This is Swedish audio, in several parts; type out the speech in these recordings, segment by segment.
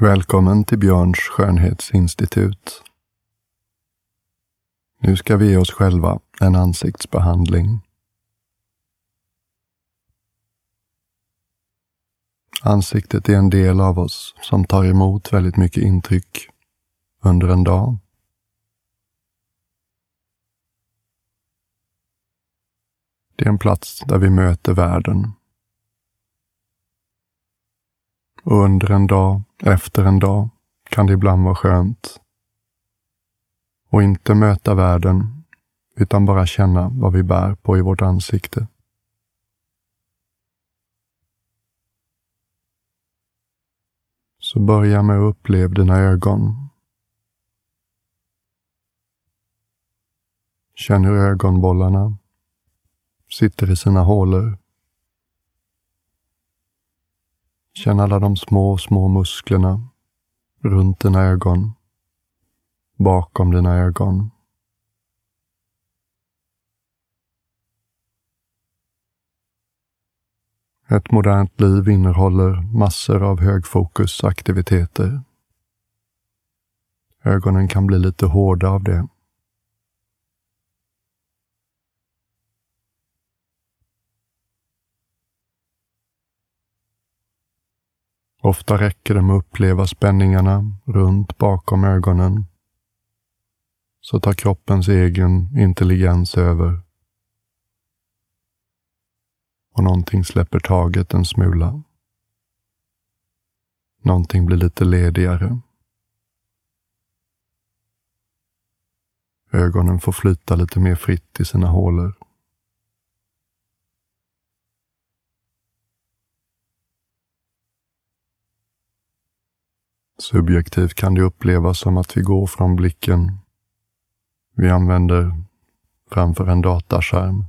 Välkommen till Björns skönhetsinstitut. Nu ska vi ge oss själva en ansiktsbehandling. Ansiktet är en del av oss som tar emot väldigt mycket intryck under en dag. Det är en plats där vi möter världen. Och under en dag, efter en dag, kan det ibland vara skönt och inte möta världen utan bara känna vad vi bär på i vårt ansikte. Så börja med att uppleva dina ögon. Känn hur ögonbollarna sitter i sina hålor. Känn alla de små, små musklerna runt dina ögon, bakom dina ögon. Ett modernt liv innehåller massor av högfokusaktiviteter. Ögonen kan bli lite hårda av det. Ofta räcker det med att uppleva spänningarna runt bakom ögonen. Så tar kroppens egen intelligens över. Och någonting släpper taget en smula. Någonting blir lite ledigare. Ögonen får flyta lite mer fritt i sina hålor. Subjektivt kan det upplevas som att vi går från blicken vi använder framför en dataskärm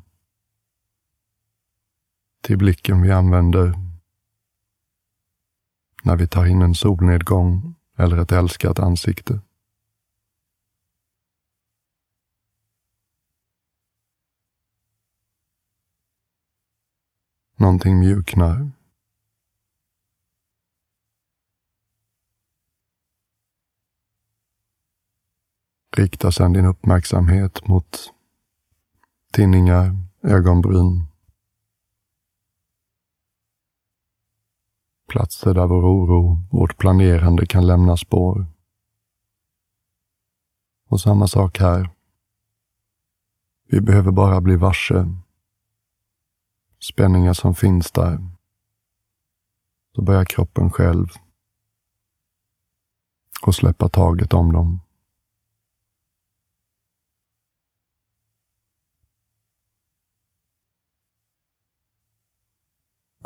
till blicken vi använder när vi tar in en solnedgång eller ett älskat ansikte. Någonting mjuknar. Rikta sedan din uppmärksamhet mot tinningar, ögonbryn, platser där vår oro, vårt planerande kan lämna spår. Och samma sak här. Vi behöver bara bli varse spänningar som finns där. Så börjar kroppen själv och släppa taget om dem.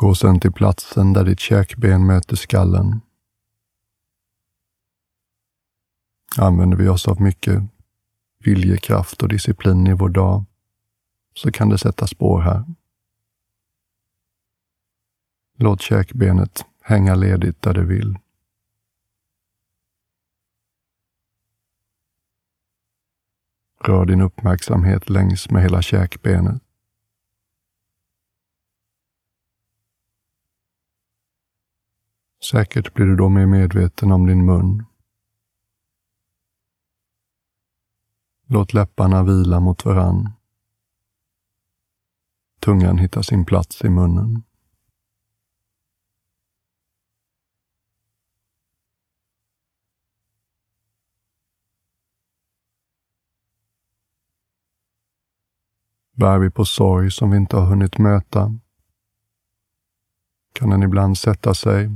Gå sedan till platsen där ditt käkben möter skallen. Använder vi oss av mycket viljekraft och disciplin i vår dag så kan det sätta spår här. Låt käkbenet hänga ledigt där det vill. Rör din uppmärksamhet längs med hela käkbenet. Säkert blir du då mer medveten om din mun. Låt läpparna vila mot varann. Tungan hittar sin plats i munnen. Bär vi på sorg som vi inte har hunnit möta kan den ibland sätta sig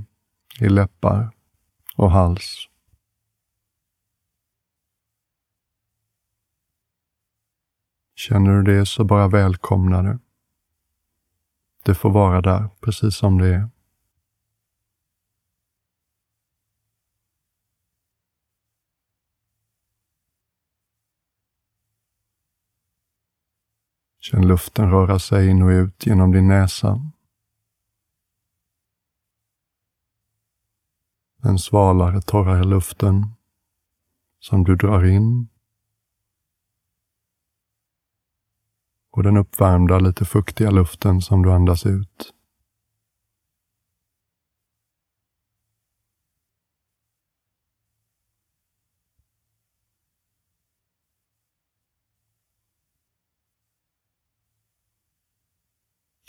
i läppar och hals. Känner du det så bara välkomna det. Det får vara där precis som det är. Känn luften röra sig in och ut genom din näsa den svalare, torrare luften som du drar in och den uppvärmda, lite fuktiga luften som du andas ut.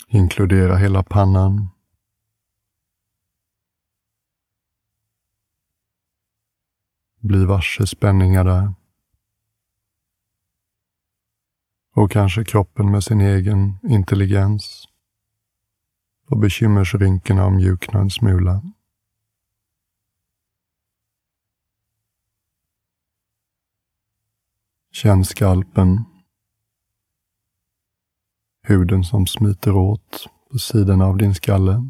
Inkludera hela pannan Bli varse spänningar där. Och kanske kroppen med sin egen intelligens och bekymmersrynkorna mjukna en smula. Känn skalpen. Huden som smiter åt på sidan av din skalle.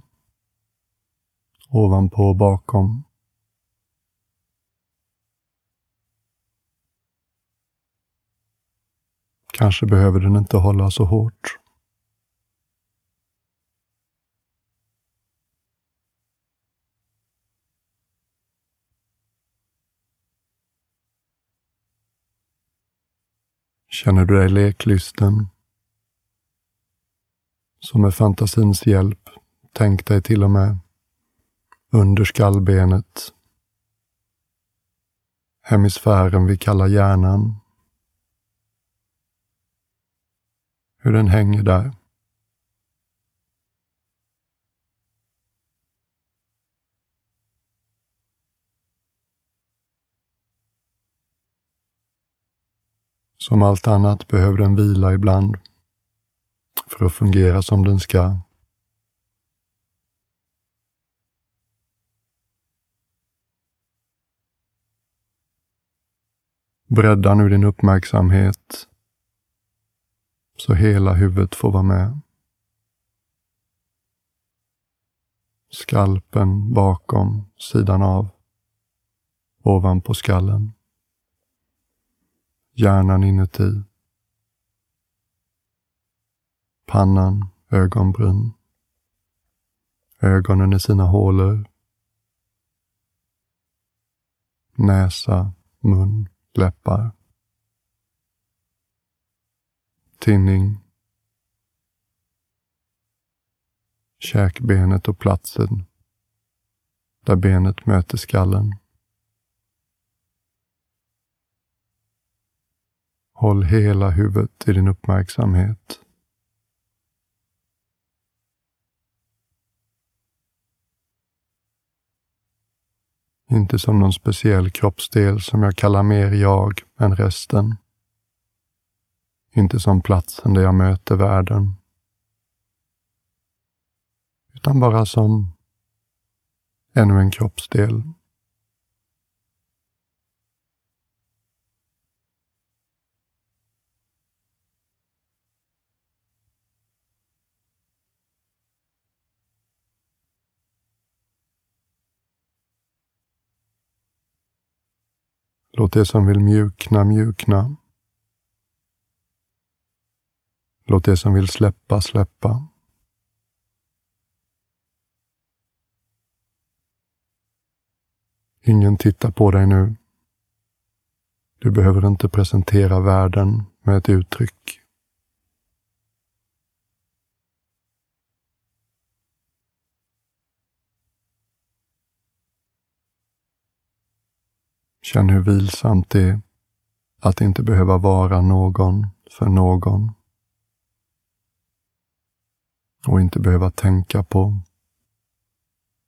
Ovanpå och bakom. Kanske behöver den inte hålla så hårt. Känner du dig leklysten? Så med fantasins hjälp, tänk dig till och med under skallbenet, hemisfären vi kallar hjärnan. Hur den hänger där. Som allt annat behöver den vila ibland för att fungera som den ska. Bredda nu din uppmärksamhet så hela huvudet får vara med. Skalpen bakom, sidan av, ovanpå skallen hjärnan inuti. Pannan, ögonbryn. Ögonen i sina hålor. Näsa, mun, läppar. Tinning. Käkbenet och platsen där benet möter skallen. Håll hela huvudet i din uppmärksamhet. Inte som någon speciell kroppsdel som jag kallar mer jag än resten. Inte som platsen där jag möter världen. Utan bara som ännu en kroppsdel Låt det som vill mjukna mjukna. Låt det som vill släppa släppa. Ingen tittar på dig nu. Du behöver inte presentera världen med ett uttryck. Känn hur vilsamt det är att inte behöva vara någon för någon. Och inte behöva tänka på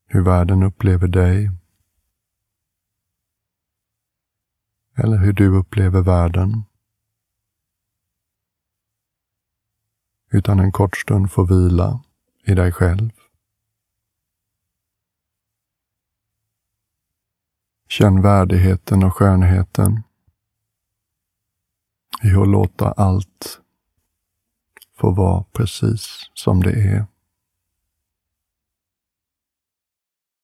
hur världen upplever dig. Eller hur du upplever världen. Utan en kort stund få vila i dig själv. Känn värdigheten och skönheten i att låta allt få vara precis som det är.